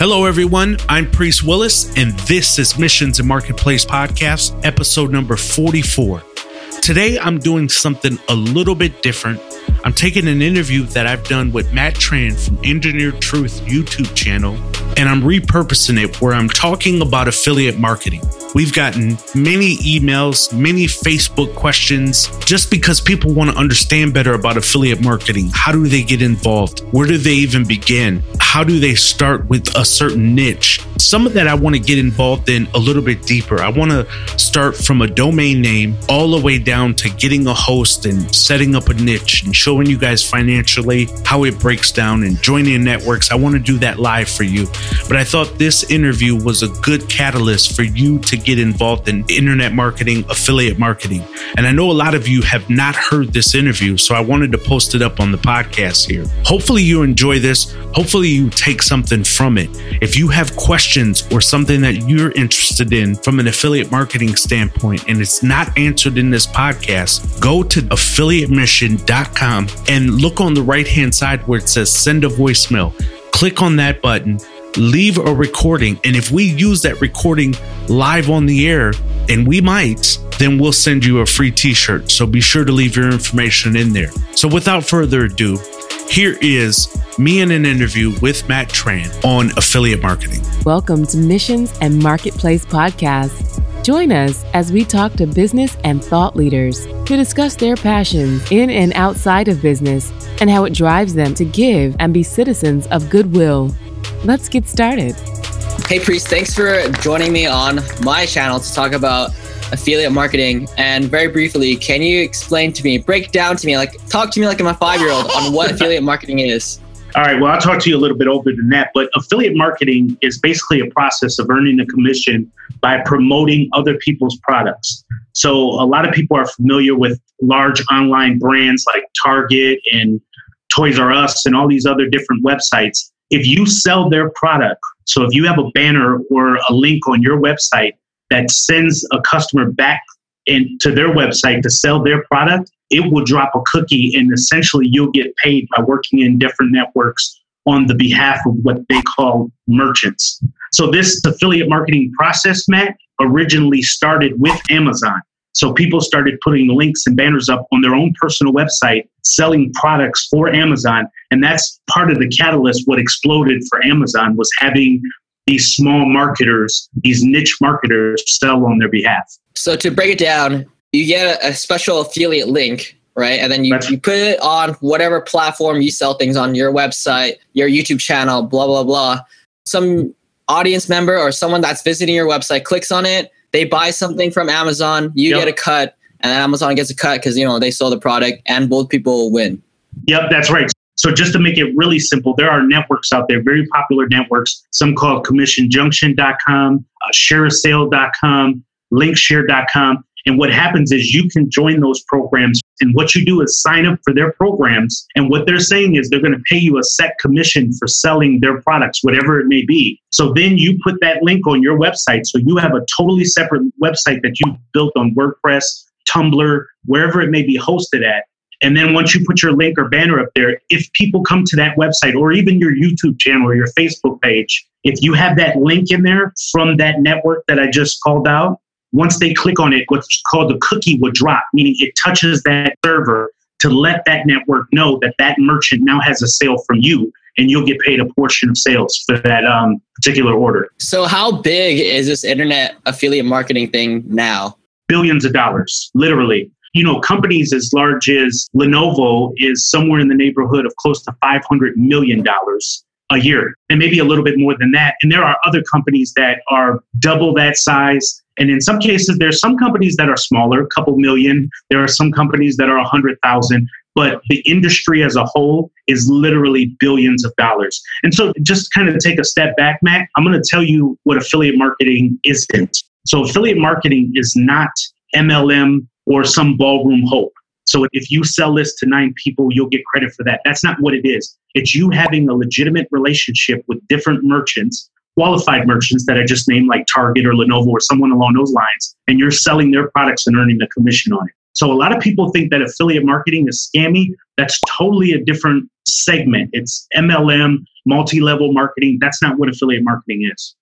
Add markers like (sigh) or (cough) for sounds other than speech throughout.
Hello, everyone. I'm Priest Willis, and this is Missions and Marketplace Podcast, episode number 44. Today, I'm doing something a little bit different. I'm taking an interview that I've done with Matt Tran from Engineered Truth YouTube channel, and I'm repurposing it where I'm talking about affiliate marketing. We've gotten many emails, many Facebook questions, just because people want to understand better about affiliate marketing. How do they get involved? Where do they even begin? How do they start with a certain niche? Some of that I want to get involved in a little bit deeper. I want to start from a domain name all the way down to getting a host and setting up a niche and showing you guys financially how it breaks down and joining networks. I want to do that live for you. But I thought this interview was a good catalyst for you to get involved in internet marketing, affiliate marketing. And I know a lot of you have not heard this interview, so I wanted to post it up on the podcast here. Hopefully, you enjoy this. Hopefully, you take something from it. If you have questions or something that you're interested in from an affiliate marketing standpoint and it's not answered in this podcast, go to affiliatemission.com and look on the right hand side where it says send a voicemail. Click on that button leave a recording. And if we use that recording live on the air, and we might, then we'll send you a free t shirt. So be sure to leave your information in there. So without further ado, here is me in an interview with Matt Tran on affiliate marketing. Welcome to Missions and Marketplace Podcast. Join us as we talk to business and thought leaders to discuss their passions in and outside of business and how it drives them to give and be citizens of goodwill. Let's get started. Hey, Priest, thanks for joining me on my channel to talk about affiliate marketing. And very briefly, can you explain to me, break down to me, like talk to me like I'm a five year old on what (laughs) affiliate marketing is? All right. Well, I'll talk to you a little bit older than that. But affiliate marketing is basically a process of earning a commission by promoting other people's products. So a lot of people are familiar with large online brands like Target and Toys R Us and all these other different websites if you sell their product, so if you have a banner or a link on your website that sends a customer back into their website to sell their product, it will drop a cookie and essentially you'll get paid by working in different networks on the behalf of what they call merchants. So this affiliate marketing process, Matt, originally started with Amazon. So people started putting links and banners up on their own personal website, selling products for Amazon. And that's part of the catalyst. What exploded for Amazon was having these small marketers, these niche marketers sell on their behalf. So to break it down, you get a, special affiliate link, right? And then you, you put it on whatever platform you sell things on your website, your YouTube channel, blah, blah, blah. Some audience member or someone that's visiting your website clicks on it they buy something from Amazon, you yep. get a cut, and Amazon gets a cut because you know they sold the product, and both people win. Yep, that's right. So just to make it really simple, there are networks out there, very popular networks. Some called CommissionJunction.com, uh, ShareASale.com, LinkShare.com. And what happens is you can join those programs. And what you do is sign up for their programs. And what they're saying is they're going to pay you a set commission for selling their products, whatever it may be. So then you put that link on your website. So you have a totally separate website that you built on WordPress, Tumblr, wherever it may be hosted at. And then once you put your link or banner up there, if people come to that website or even your YouTube channel or your Facebook page, if you have that link in there from that network that I just called out, once they click on it, what's called the cookie would drop, meaning it touches that server to let that network know that that merchant now has a sale from you and you'll get paid a portion of sales for that um, particular order. So, how big is this internet affiliate marketing thing now? Billions of dollars, literally. You know, companies as large as Lenovo is somewhere in the neighborhood of close to $500 million a year, and maybe a little bit more than that. And there are other companies that are double that size and in some cases, there's some companies that are smaller, a couple million. There are some companies that are a hundred thousand. But the industry as a whole is literally billions of dollars. And so, just kind of take a step back, Matt. I'm going to tell you what affiliate marketing isn't. So, affiliate marketing is not MLM or some ballroom hope. So if you sell this to nine people, you'll get credit for that. That's not what it is. It's you having a legitimate relationship with different merchants qualified merchants that I just named, like Target or Lenovo or someone along those lines, and you're selling their products and earning a commission on it. So a lot of people think that affiliate marketing is scammy. That's totally a different segment. It's MLM, multi level marketing. That's not what affiliate marketing is.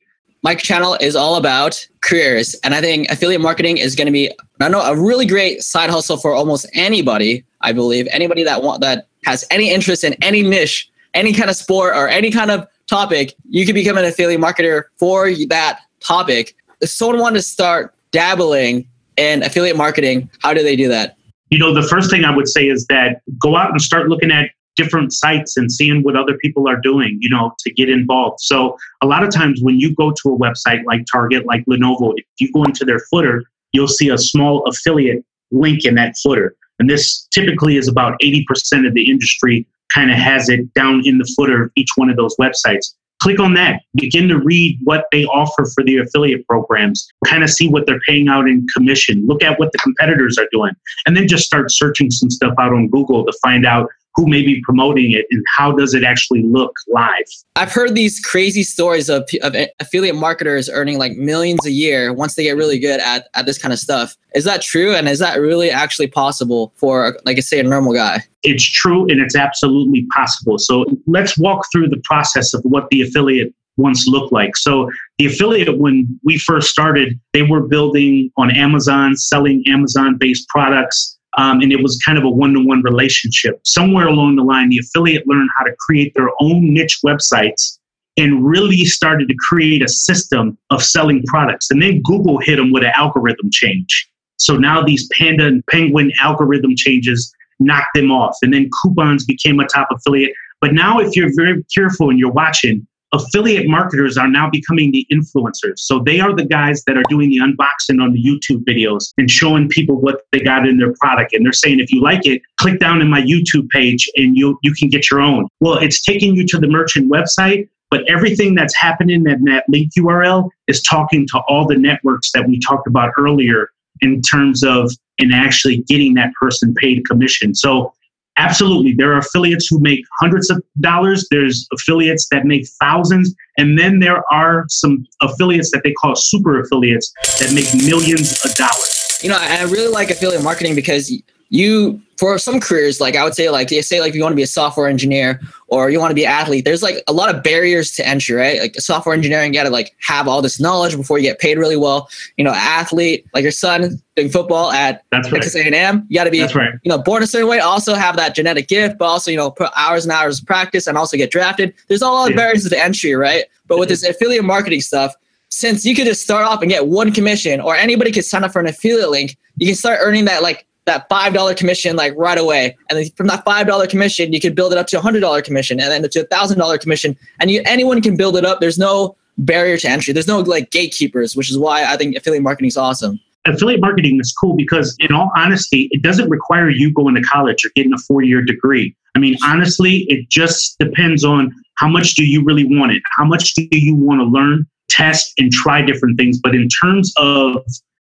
My channel is all about careers. And I think affiliate marketing is going to be, I know, a really great side hustle for almost anybody, I believe. Anybody that want that has any interest in any niche, any kind of sport or any kind of topic, you can become an affiliate marketer for that topic. If someone wanted to start dabbling in affiliate marketing, how do they do that? You know, the first thing I would say is that go out and start looking at different sites and seeing what other people are doing, you know, to get involved. So a lot of times when you go to a website like Target, like Lenovo, if you go into their footer, you'll see a small affiliate link in that footer. And this typically is about 80% of the industry kind of has it down in the footer of each one of those websites. Click on that. Begin to read what they offer for the affiliate programs. Kind of see what they're paying out in commission. Look at what the competitors are doing. And then just start searching some stuff out on Google to find out who may be promoting it and how does it actually look live? I've heard these crazy stories of, of affiliate marketers earning like millions a year once they get really good at, at this kind of stuff. Is that true? And is that really actually possible for like I say a normal guy? It's true and it's absolutely possible. So let's walk through the process of what the affiliate once looked like. So the affiliate, when we first started, they were building on Amazon, selling Amazon based products. Um, and it was kind of a one to one relationship. Somewhere along the line, the affiliate learned how to create their own niche websites and really started to create a system of selling products. And then Google hit them with an algorithm change. So now these Panda and Penguin algorithm changes knocked them off. And then coupons became a top affiliate. But now, if you're very careful and you're watching, affiliate marketers are now becoming the influencers. So they are the guys that are doing the unboxing on the YouTube videos and showing people what they got in their product. And they're saying, if you like it, click down in my YouTube page and you you can get your own. Well, it's taking you to the merchant website, but everything that's happening in that link URL is talking to all the networks that we talked about earlier in terms of and actually getting that person paid commission. So Absolutely. There are affiliates who make hundreds of dollars. There's affiliates that make thousands. And then there are some affiliates that they call super affiliates that make millions of dollars. You know, I really like affiliate marketing because you for some careers like i would say like say like if you want to be a software engineer or you want to be an athlete there's like a lot of barriers to entry right like software engineering you got to like have all this knowledge before you get paid really well you know athlete like your son doing football at That's right. Texas A&M you got to be right. you know born a certain way also have that genetic gift but also you know put hours and hours of practice and also get drafted there's all the yeah. barriers to entry right but with this affiliate marketing stuff since you could just start off and get one commission or anybody could sign up for an affiliate link you can start earning that like that five dollar commission like right away, and then from that five dollar commission, you can build it up to a hundred dollar commission, and then to a thousand dollar commission, and you anyone can build it up. There's no barrier to entry. There's no like gatekeepers, which is why I think affiliate marketing is awesome. Affiliate marketing is cool because, in all honesty, it doesn't require you going to college or getting a four year degree. I mean, honestly, it just depends on how much do you really want it? How much do you want to learn, test, and try different things? But in terms of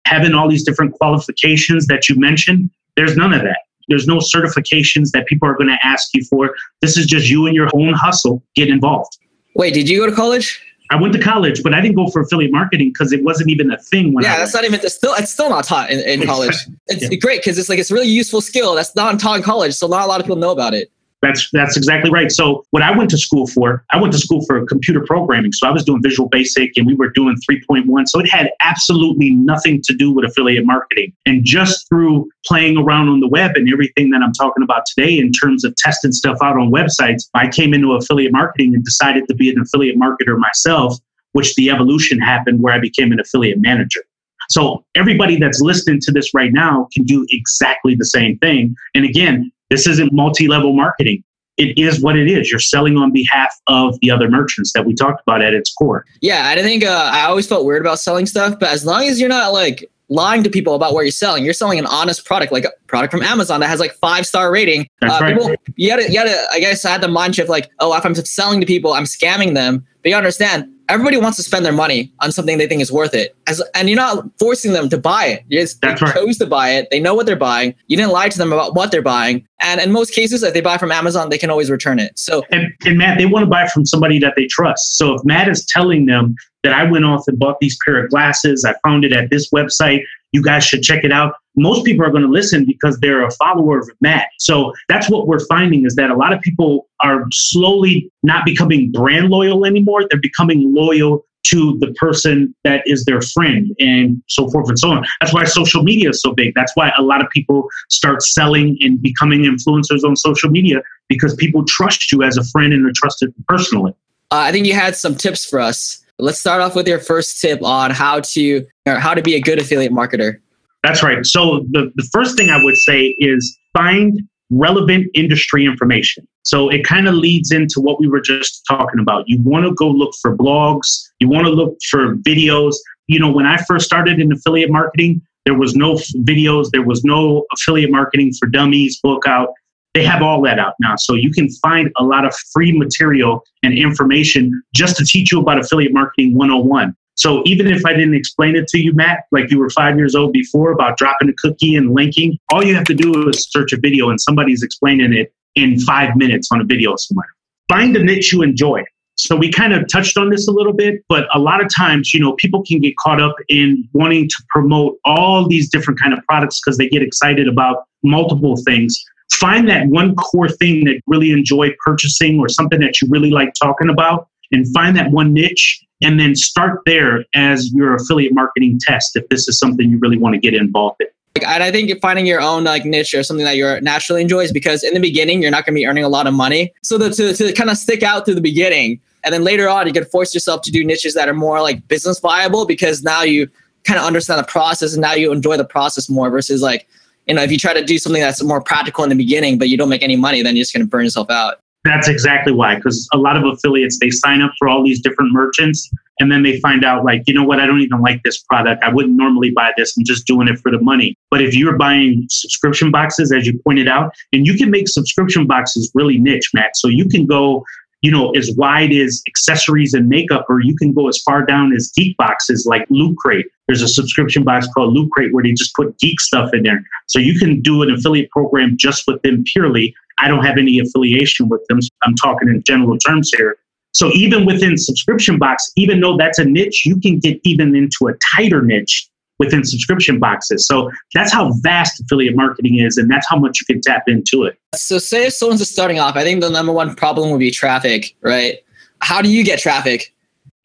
having all these different qualifications that you mentioned, there's none of that. There's no certifications that people are going to ask you for. This is just you and your own hustle. Get involved. Wait, did you go to college? I went to college, but I didn't go for affiliate marketing because it wasn't even a thing. When yeah, I that's not even. It's still, it's still not taught in, in (laughs) college. It's yeah. great because it's like it's a really useful skill that's not taught in college, so not a lot of people know about it. That's that's exactly right. So what I went to school for, I went to school for computer programming. So I was doing Visual Basic and we were doing 3.1. So it had absolutely nothing to do with affiliate marketing. And just through playing around on the web and everything that I'm talking about today in terms of testing stuff out on websites, I came into affiliate marketing and decided to be an affiliate marketer myself, which the evolution happened where I became an affiliate manager. So everybody that's listening to this right now can do exactly the same thing. And again, this isn't multi level marketing. It is what it is. You're selling on behalf of the other merchants that we talked about at its core. Yeah, I think uh, I always felt weird about selling stuff, but as long as you're not like lying to people about what you're selling. You're selling an honest product, like a product from Amazon that has like five star rating. That's uh, right. People, you gotta, you gotta. I guess I had the mind shift like, oh, if I'm selling to people, I'm scamming them. But you understand, everybody wants to spend their money on something they think is worth it. As and you're not forcing them to buy it. You just, they right. chose to buy it. They know what they're buying. You didn't lie to them about what they're buying. And in most cases, if they buy from Amazon, they can always return it. So and, and Matt, they want to buy from somebody that they trust. So if Matt is telling them that I went off and bought these pair of glasses, I found it at this website, You guys should check it out. Most people are going to listen because they're a follower of Matt. So that's what we're finding is that a lot of people are slowly not becoming brand loyal anymore. They're becoming loyal to the person that is their friend and so forth and so on. That's why social media is so big. That's why a lot of people start selling and becoming influencers on social media because people trust you as a friend and are trusted personally. Uh, I think you had some tips for us. Let's start off with your first tip on how to how to be a good affiliate marketer. That's right. So the, the first thing I would say is find relevant industry information. So it kind of leads into what we were just talking about. You want to go look for blogs, you want to look for videos. You know, when I first started in affiliate marketing, there was no videos, there was no affiliate marketing for dummies book out. They have all that out now. So you can find a lot of free material and information just to teach you about affiliate marketing 101. So even if I didn't explain it to you, Matt, like you were five years old before about dropping a cookie and linking, all you have to do is search a video and somebody's explaining it in five minutes on a video somewhere. Find a niche you enjoy. So we kind of touched on this a little bit, but a lot of times, you know, people can get caught up in wanting to promote all these different kind of products because they get excited about multiple things. Find that one core thing that really enjoy purchasing or something that you really like talking about and find that one niche and then start there as your affiliate marketing test if this is something you really want to get involved in. And I think finding your own like niche or something that you're naturally enjoys because in the beginning you're not going to be earning a lot of money. So the, to to kind of stick out through the beginning, and then later on you can force yourself to do niches that are more like business viable because now you kind of understand the process and now you enjoy the process more versus like you know if you try to do something that's more practical in the beginning but you don't make any money then you're just going to burn yourself out. That's exactly why, because a lot of affiliates they sign up for all these different merchants, and then they find out like, you know what, I don't even like this product. I wouldn't normally buy this. I'm just doing it for the money. But if you're buying subscription boxes, as you pointed out, and you can make subscription boxes really niche, Matt. So you can go, you know, as wide as accessories and makeup, or you can go as far down as geek boxes like Loot Crate. There's a subscription box called Loot Crate where they just put geek stuff in there. So you can do an affiliate program just with them purely I don't have any affiliation with them. So I'm talking in general terms here. So even within subscription box, even though that's a niche, you can get even into a tighter niche within subscription boxes. So that's how vast affiliate marketing is, and that's how much you can tap into it. So say if someone's just starting off, I think the number one problem would be traffic, right? How do you get traffic?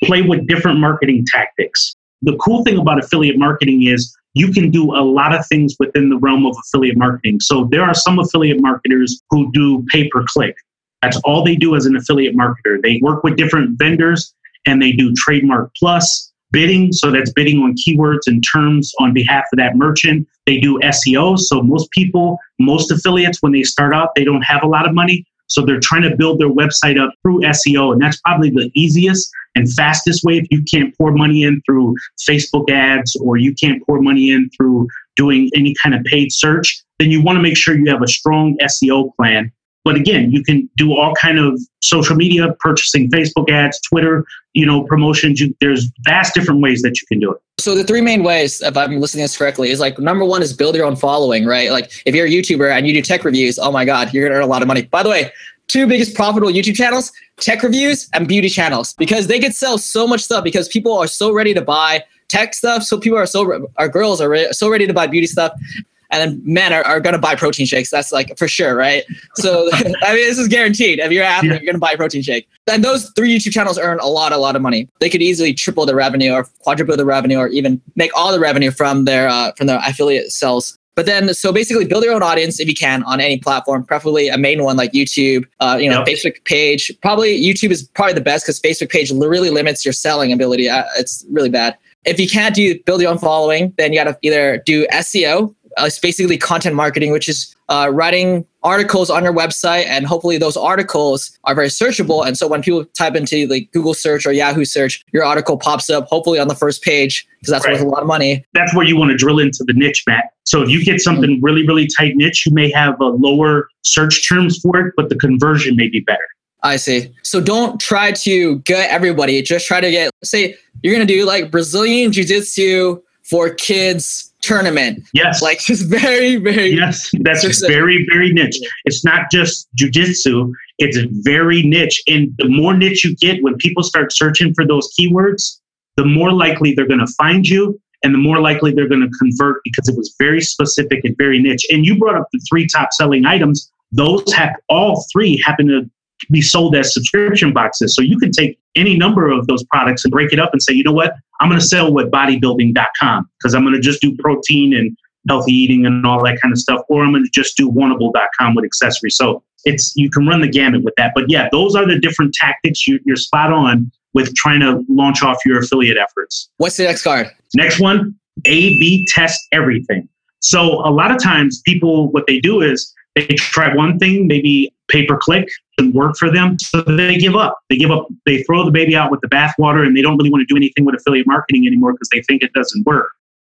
Play with different marketing tactics. The cool thing about affiliate marketing is you can do a lot of things within the realm of affiliate marketing. So there are some affiliate marketers who do pay per click. That's all they do as an affiliate marketer. They work with different vendors and they do trademark plus bidding. So that's bidding on keywords and terms on behalf of that merchant. They do SEO. So most people, most affiliates, when they start out, they don't have a lot of money. So they're trying to build their website up through SEO. And that's probably the easiest and fastest way if you can't pour money in through Facebook ads or you can't pour money in through doing any kind of paid search, then you want to make sure you have a strong SEO plan. But again, you can do all kind of social media, purchasing Facebook ads, Twitter, you know, promotions. You, there's vast different ways that you can do it. So the three main ways, if I'm listening this correctly, is like number one is build your own following, right? Like if you're a YouTuber and you do tech reviews, oh my God, you're gonna earn a lot of money. By the way, two biggest profitable YouTube channels, tech reviews and beauty channels, because they could sell so much stuff because people are so ready to buy tech stuff. So people are so, our girls are re- so ready to buy beauty stuff. And then men are, are going to buy protein shakes. That's like for sure, right? So, (laughs) I mean, this is guaranteed. If you're an athlete, yeah. you're going to buy a protein shake. And those three YouTube channels earn a lot, a lot of money. They could easily triple the revenue or quadruple the revenue or even make all the revenue from their, uh, from their affiliate sales but then, so basically, build your own audience if you can on any platform, preferably a main one like YouTube. Uh, you know, yep. Facebook page. Probably YouTube is probably the best because Facebook page really limits your selling ability. Uh, it's really bad. If you can't do build your own following, then you got to either do SEO, uh, it's basically content marketing, which is uh, writing articles on your website, and hopefully those articles are very searchable. And so when people type into like Google search or Yahoo search, your article pops up hopefully on the first page because that's right. worth a lot of money. That's where you want to drill into the niche, Matt. So if you get something mm-hmm. really, really tight niche, you may have a lower search terms for it, but the conversion may be better. I see. So don't try to get everybody. Just try to get, say, you're going to do like Brazilian Jiu Jitsu for kids tournament. Yes. Like just very, very Yes. That's just very, very niche. It's not just jujitsu. It's very niche. And the more niche you get, when people start searching for those keywords, the more likely they're going to find you and the more likely they're going to convert because it was very specific and very niche. And you brought up the three top selling items. Those have all three happen to be sold as subscription boxes. So you can take any number of those products and break it up and say, you know what, I'm going to sell with bodybuilding.com because I'm going to just do protein and healthy eating and all that kind of stuff, or I'm going to just do wantable.com with accessories. So it's you can run the gamut with that. But yeah, those are the different tactics. You, you're spot on with trying to launch off your affiliate efforts. What's the next card? Next one, A B test everything. So a lot of times people what they do is they try one thing, maybe pay per click and work for them. So they give up. They give up, they throw the baby out with the bathwater and they don't really want to do anything with affiliate marketing anymore because they think it doesn't work.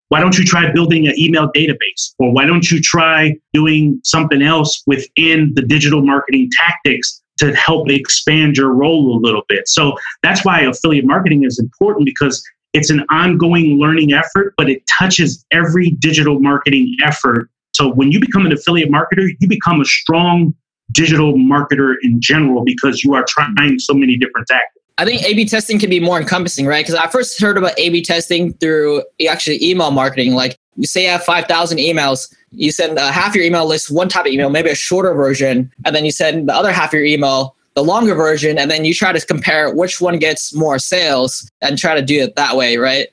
Why don't you try building an email database? Or why don't you try doing something else within the digital marketing tactics to help expand your role a little bit? So that's why affiliate marketing is important because it's an ongoing learning effort, but it touches every digital marketing effort. So when you become an affiliate marketer, you become a strong digital marketer in general because you are trying so many different tactics. I think A/B testing can be more encompassing, right? Because I first heard about A/B testing through actually email marketing. Like you say you have five thousand emails, you send uh, half your email list one type of email, maybe a shorter version, and then you send the other half of your email the longer version, and then you try to compare which one gets more sales and try to do it that way, right?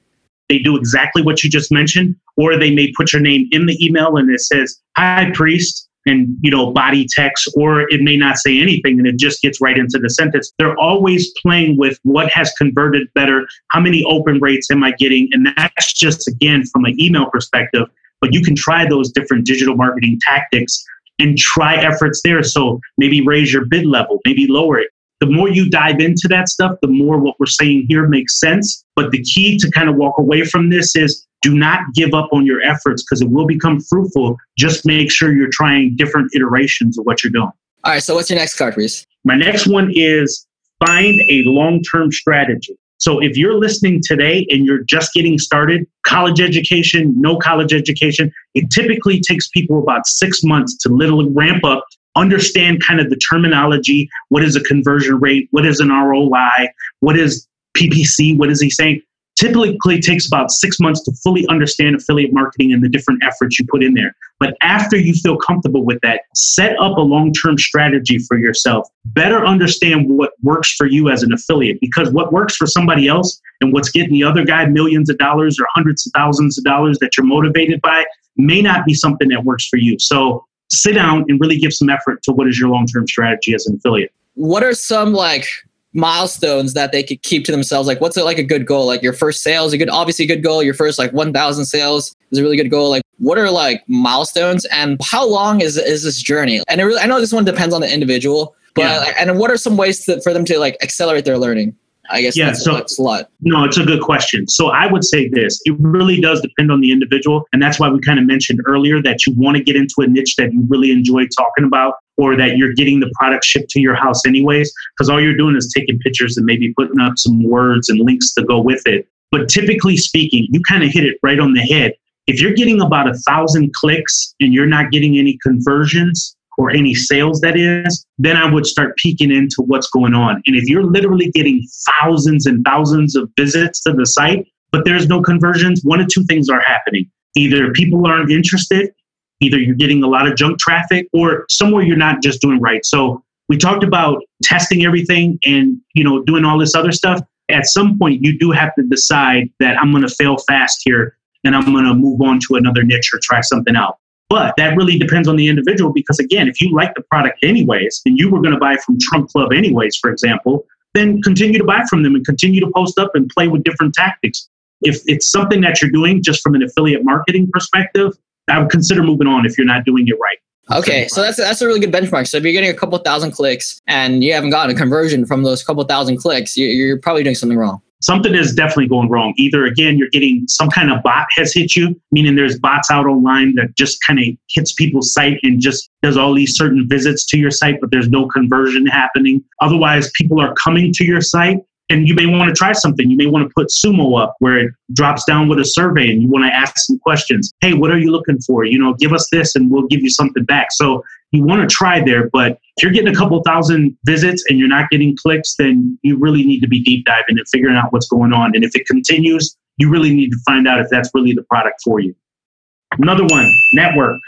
They do exactly what you just mentioned, or they may put your name in the email and it says, "Hi, priest." and you know body text or it may not say anything and it just gets right into the sentence. They're always playing with what has converted better how many open rates am i getting? And that's just again from an email perspective but you can try those different digital marketing tactics and try efforts there. So maybe raise your bid level maybe lower it the more you dive into that stuff, the more what we're saying here makes sense. But the key to kind of walk away from this is do not give up on your efforts because it will become fruitful. Just make sure you're trying different iterations of what you're doing. All right. So, what's your next card, Priest? My next one is find a long term strategy. So, if you're listening today and you're just getting started, college education, no college education, it typically takes people about six months to literally ramp up understand kind of the terminology. What is a conversion rate? What is an ROI? What is PPC? What is he saying? Typically takes about six months to fully understand affiliate marketing and the different efforts you put in there. But after you feel comfortable with that, set up a long term strategy for yourself. Better understand what works for you as an affiliate because what works for somebody else and what's getting the other guy millions of dollars or hundreds of thousands of dollars that you're motivated by may not be something that works for you. So sit down and really give some effort to what is your long term strategy as an affiliate. What are some like milestones that they could keep to themselves? Like, what's it like a good goal? Like your first sales, a good, obviously a good goal. Your first like 1,000 sales is a really good goal. Like, what are like milestones and how long is is this journey? And it really, I know this one depends on the individual, but yeah. and what are some ways to, for them to like accelerate their learning? I guess yeah, that's, so, that's a lot. No, it's a good question. So I would say this it really does depend on the individual. And that's why we kind of mentioned earlier that you want to get into a niche that you really enjoy talking about or that you're getting the product shipped to your house anyways, because all you're doing is taking pictures and maybe putting up some words and links to go with it. But typically speaking, you kind of hit it right on the head. If you're getting about a thousand clicks and you're not getting any conversions, or any sales that is, then I would start peeking into what's going on. And if you're literally getting thousands and thousands of visits to the site, but there's no conversions, one of two things are happening. Either people aren't interested, either you're getting a lot of junk traffic, or somewhere you're not just doing right. So we talked about testing everything and you know doing all this other stuff. At some point, you do have to decide that I'm going to fail fast here and I'm going to move on to another niche or try something out. But that really depends on the individual because, again, if you like the product anyways, and you were going to buy from Trunk Club anyways, for example, then continue to buy from them and continue to post up and play with different tactics. If it's something that you're doing just from an affiliate marketing perspective, I would consider moving on if you're not doing it right. Okay, so that's that's a really good benchmark. So if you're getting a couple thousand clicks and you haven't gotten a conversion from those couple thousand clicks, you're, you're probably doing something wrong something is definitely going wrong. Either again, you're getting some kind of bot has hit you, meaning there's bots out online that just kind of hits people's site and just does all these certain visits to your site, but there's no conversion happening. Otherwise, people are coming to your site and you may want to try something. You may want to put Sumo up where it drops down with a survey and you want to ask some questions. Hey, what are you looking for? You know, give us this and we'll give you something back. So you want to try there, but if you're getting a couple thousand visits and you're not getting clicks, then you really need to be deep diving and figuring out what's going on. And if it continues, you really need to find out if that's really the product for you. Another one, network.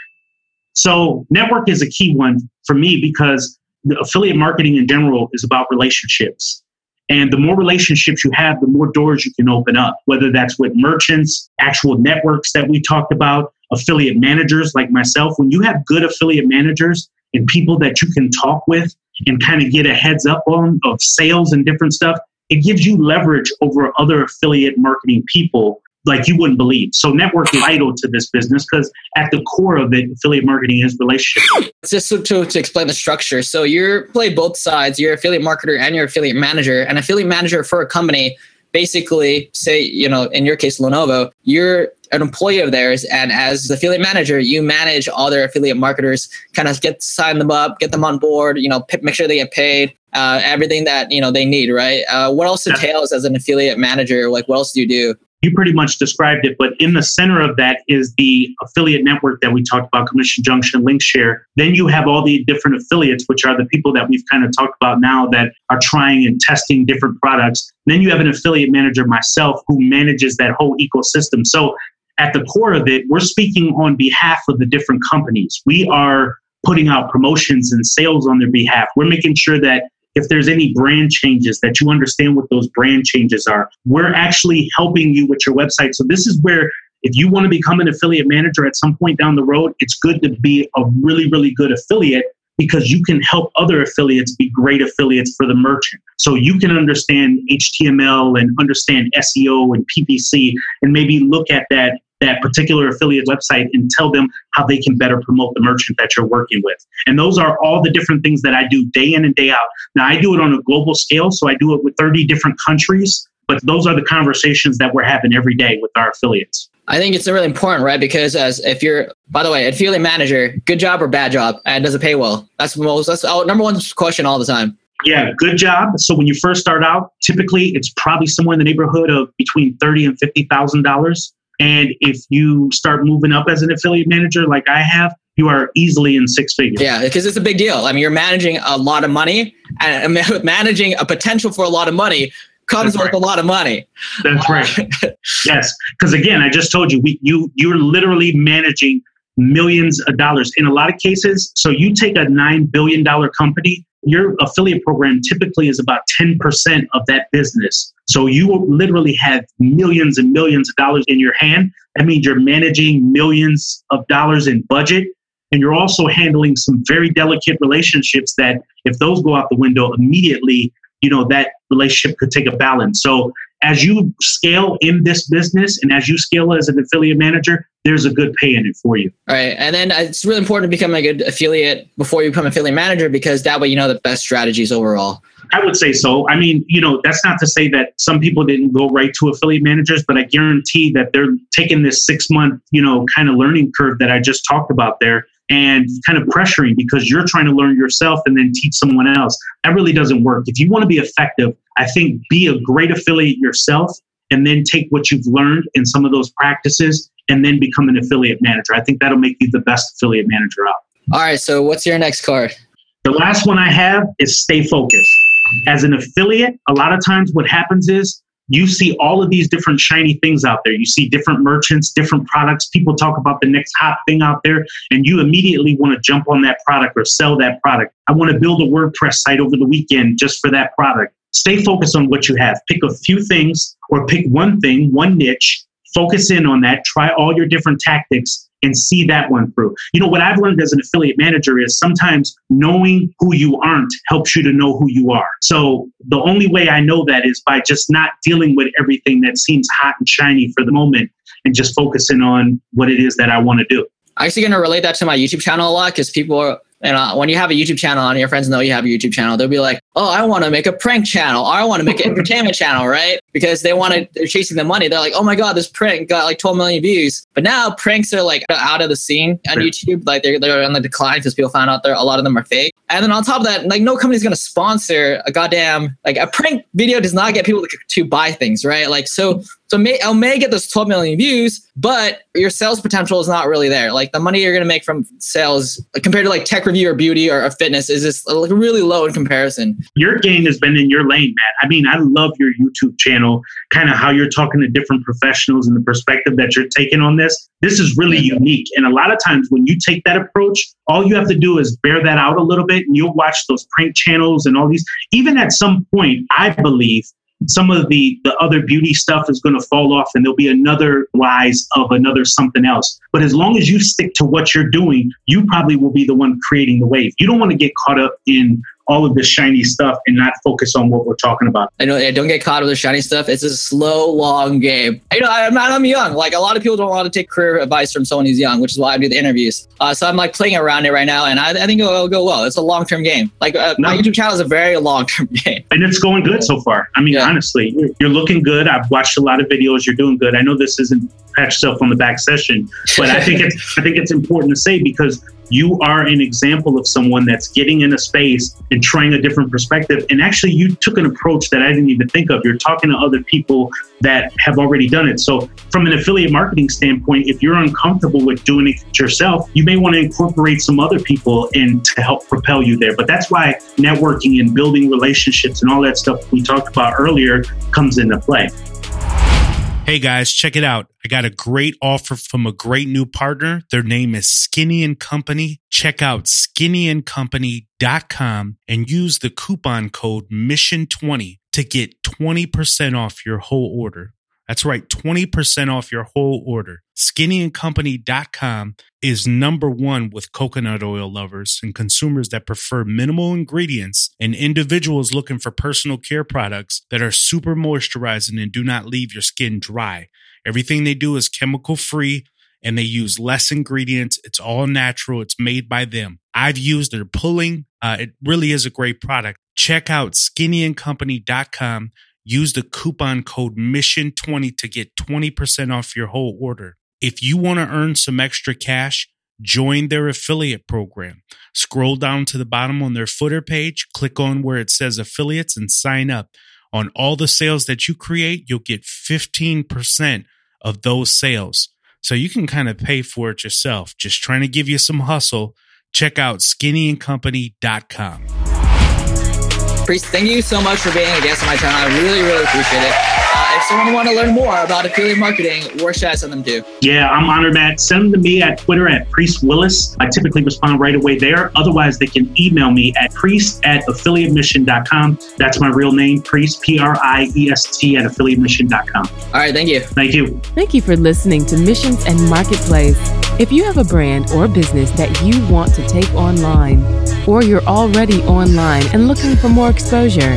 So, network is a key one for me because affiliate marketing in general is about relationships. And the more relationships you have, the more doors you can open up, whether that's with merchants, actual networks that we talked about, affiliate managers like myself. When you have good affiliate managers and people that you can talk with and kind of get a heads up on of sales and different stuff, it gives you leverage over other affiliate marketing people like you wouldn't believe. So network vital to this business because at the core of it, affiliate marketing is relationship. Just to, to explain the structure. So you play both sides. You're affiliate marketer and you're affiliate manager. An affiliate manager for a company, basically, say, you know, in your case, Lenovo, you're an employee of theirs. And as the affiliate manager, you manage all their affiliate marketers, kind of get sign them up, get them on board, you know, p- make sure they get paid, uh, everything that, you know, they need, right? Uh, what else entails as an affiliate manager? Like, what else do you do? You pretty much described it, but in the center of that is the affiliate network that we talked about, Commission Junction, Linkshare. Then you have all the different affiliates, which are the people that we've kind of talked about now that are trying and testing different products. Then you have an affiliate manager, myself, who manages that whole ecosystem. So at the core of it, we're speaking on behalf of the different companies. We are putting out promotions and sales on their behalf. We're making sure that if there's any brand changes that you understand what those brand changes are. We're actually helping you with your website. So this is where if you want to become an affiliate manager at some point down the road, it's good to be a really, really good affiliate because you can help other affiliates be great affiliates for the merchant. So you can understand HTML and understand SEO and PPC and maybe look at that that particular affiliate website and tell them how they can better promote the merchant that you're working with. And those are all the different things that I do day in and day out. Now, I do it on a global scale, so I do it with 30 different countries, but those are the conversations that we're having every day with our affiliates. I think it's really important, right? Because as if you're, by the way, affiliate manager, good job or bad job, and does it pay well? That's most. That's our number one question all the time. Yeah, good job. So when you first start out, typically it's probably somewhere in the neighborhood of between thirty and fifty thousand dollars. And if you start moving up as an affiliate manager, like I have, you are easily in six figures. Yeah, because it's a big deal. I mean, you're managing a lot of money, and (laughs) managing a potential for a lot of money comes That's with right. a lot of money. That's right. (laughs) yes, because again, I just told you, we you you're literally managing millions of dollars in a lot of cases. So you take a nine billion dollar company your affiliate program typically is about 10% of that business. So you literally have millions and millions of dollars in your hand. That means you're managing millions of dollars in budget. And you're also handling some very delicate relationships that if those go out the window immediately, you know, that relationship could take a balance. So as you scale in this business and as you scale as an affiliate manager, there's a good pay in it for you. All right. And then uh, it's really important to become a good affiliate before you become affiliate manager because that way you know the best strategies overall. I would say so. I mean, you know, that's not to say that some people didn't go right to affiliate managers, but I guarantee that they're taking this six month, you know, kind of learning curve that I just talked about there and kind of pressuring because you're trying to learn yourself and then teach someone else. That really doesn't work. If you want to be effective, I think be a great affiliate yourself and then take what you've learned in some of those practices and then become an affiliate manager. I think that'll make you the best affiliate manager out. All right. So, what's your next card? The last one I have is stay focused. As an affiliate, a lot of times what happens is you see all of these different shiny things out there. You see different merchants, different products. People talk about the next hot thing out there, and you immediately want to jump on that product or sell that product. I want to build a WordPress site over the weekend just for that product. Stay focused on what you have. Pick a few things or pick one thing, one niche, focus in on that, try all your different tactics, and see that one through. You know, what I've learned as an affiliate manager is sometimes knowing who you aren't helps you to know who you are. So the only way I know that is by just not dealing with everything that seems hot and shiny for the moment and just focusing on what it is that I want to do. I'm actually going to relate that to my YouTube channel a lot because people are and uh, when you have a YouTube channel and your friends know you have a YouTube channel, they'll be like, "Oh, I want to make a prank channel. Or I want to make an (laughs) entertainment channel, right?" Because they want to, they're chasing the money. They're like, "Oh my god, this prank got like 12 million views." But now pranks are like out of the scene on YouTube. Like they're they're on the decline because people found out there a lot of them are fake. And then on top of that, like no company's gonna sponsor a goddamn like a prank video does not get people to, to buy things, right? Like so so may, I may get those 12 million views, but your sales potential is not really there. Like the money you're going to make from sales compared to like tech review or beauty or, or fitness is just like really low in comparison. Your game has been in your lane, Matt. I mean, I love your YouTube channel, kind of how you're talking to different professionals and the perspective that you're taking on this. This is really unique. And a lot of times when you take that approach, all you have to do is bear that out a little bit and you'll watch those prank channels and all these. Even at some point, I believe some of the the other beauty stuff is going to fall off and there'll be another rise of another something else but as long as you stick to what you're doing you probably will be the one creating the wave you don't want to get caught up in all of the shiny stuff and not focus on what we're talking about. I know. I don't get caught with the shiny stuff. It's a slow, long game. You know, I'm not. I'm young. Like a lot of people don't want to take career advice from someone who's young, which is why I do the interviews. Uh, so I'm like playing around it right now, and I, I think it'll, it'll, go well. It's a long term game. Like uh, no. my YouTube channel is a very long term (laughs) game, and it's going good so far. I mean, yeah. honestly, you're, you're looking good. I've watched a lot of videos. You're doing good. I know this isn't pat yourself on the back session, but I think it's I think it's important to say because you are an example of someone that's getting in a space and trying a different perspective. And actually, you took an approach that I didn't even think of. You're talking to other people that have already done it. So, from an affiliate marketing standpoint, if you're uncomfortable with doing it yourself, you may want to incorporate some other people in to help propel you there. But that's why networking and building relationships and all that stuff we talked about earlier comes into play. Hey guys, check it out. I got a great offer from a great new partner. Their name is Skinny and Company. Check out skinnyandcompany.com and use the coupon code MISSION20 to get 20% off your whole order. That's right, 20% off your whole order. SkinnyandCompany.com is number one with coconut oil lovers and consumers that prefer minimal ingredients and individuals looking for personal care products that are super moisturizing and do not leave your skin dry. Everything they do is chemical free and they use less ingredients. It's all natural. It's made by them. I've used their pulling. Uh, it really is a great product. Check out skinnyandcompany.com Use the coupon code MISSION20 to get 20% off your whole order. If you want to earn some extra cash, join their affiliate program. Scroll down to the bottom on their footer page, click on where it says affiliates, and sign up. On all the sales that you create, you'll get 15% of those sales. So you can kind of pay for it yourself. Just trying to give you some hustle. Check out skinnyandcompany.com. Priest, thank you so much for being a guest on my channel. I really, really appreciate it. If someone want to learn more about affiliate marketing, where should I send them to? Yeah, I'm honored, Matt. Send them to me at Twitter at Priest Willis. I typically respond right away there. Otherwise, they can email me at priest at affiliatemission.com. That's my real name, Priest, P R I E S T, at affiliatemission.com. All right, thank you. Thank you. Thank you for listening to Missions and Marketplace. If you have a brand or business that you want to take online, or you're already online and looking for more exposure,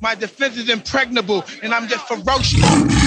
My defense is impregnable. And I'm just ferocious.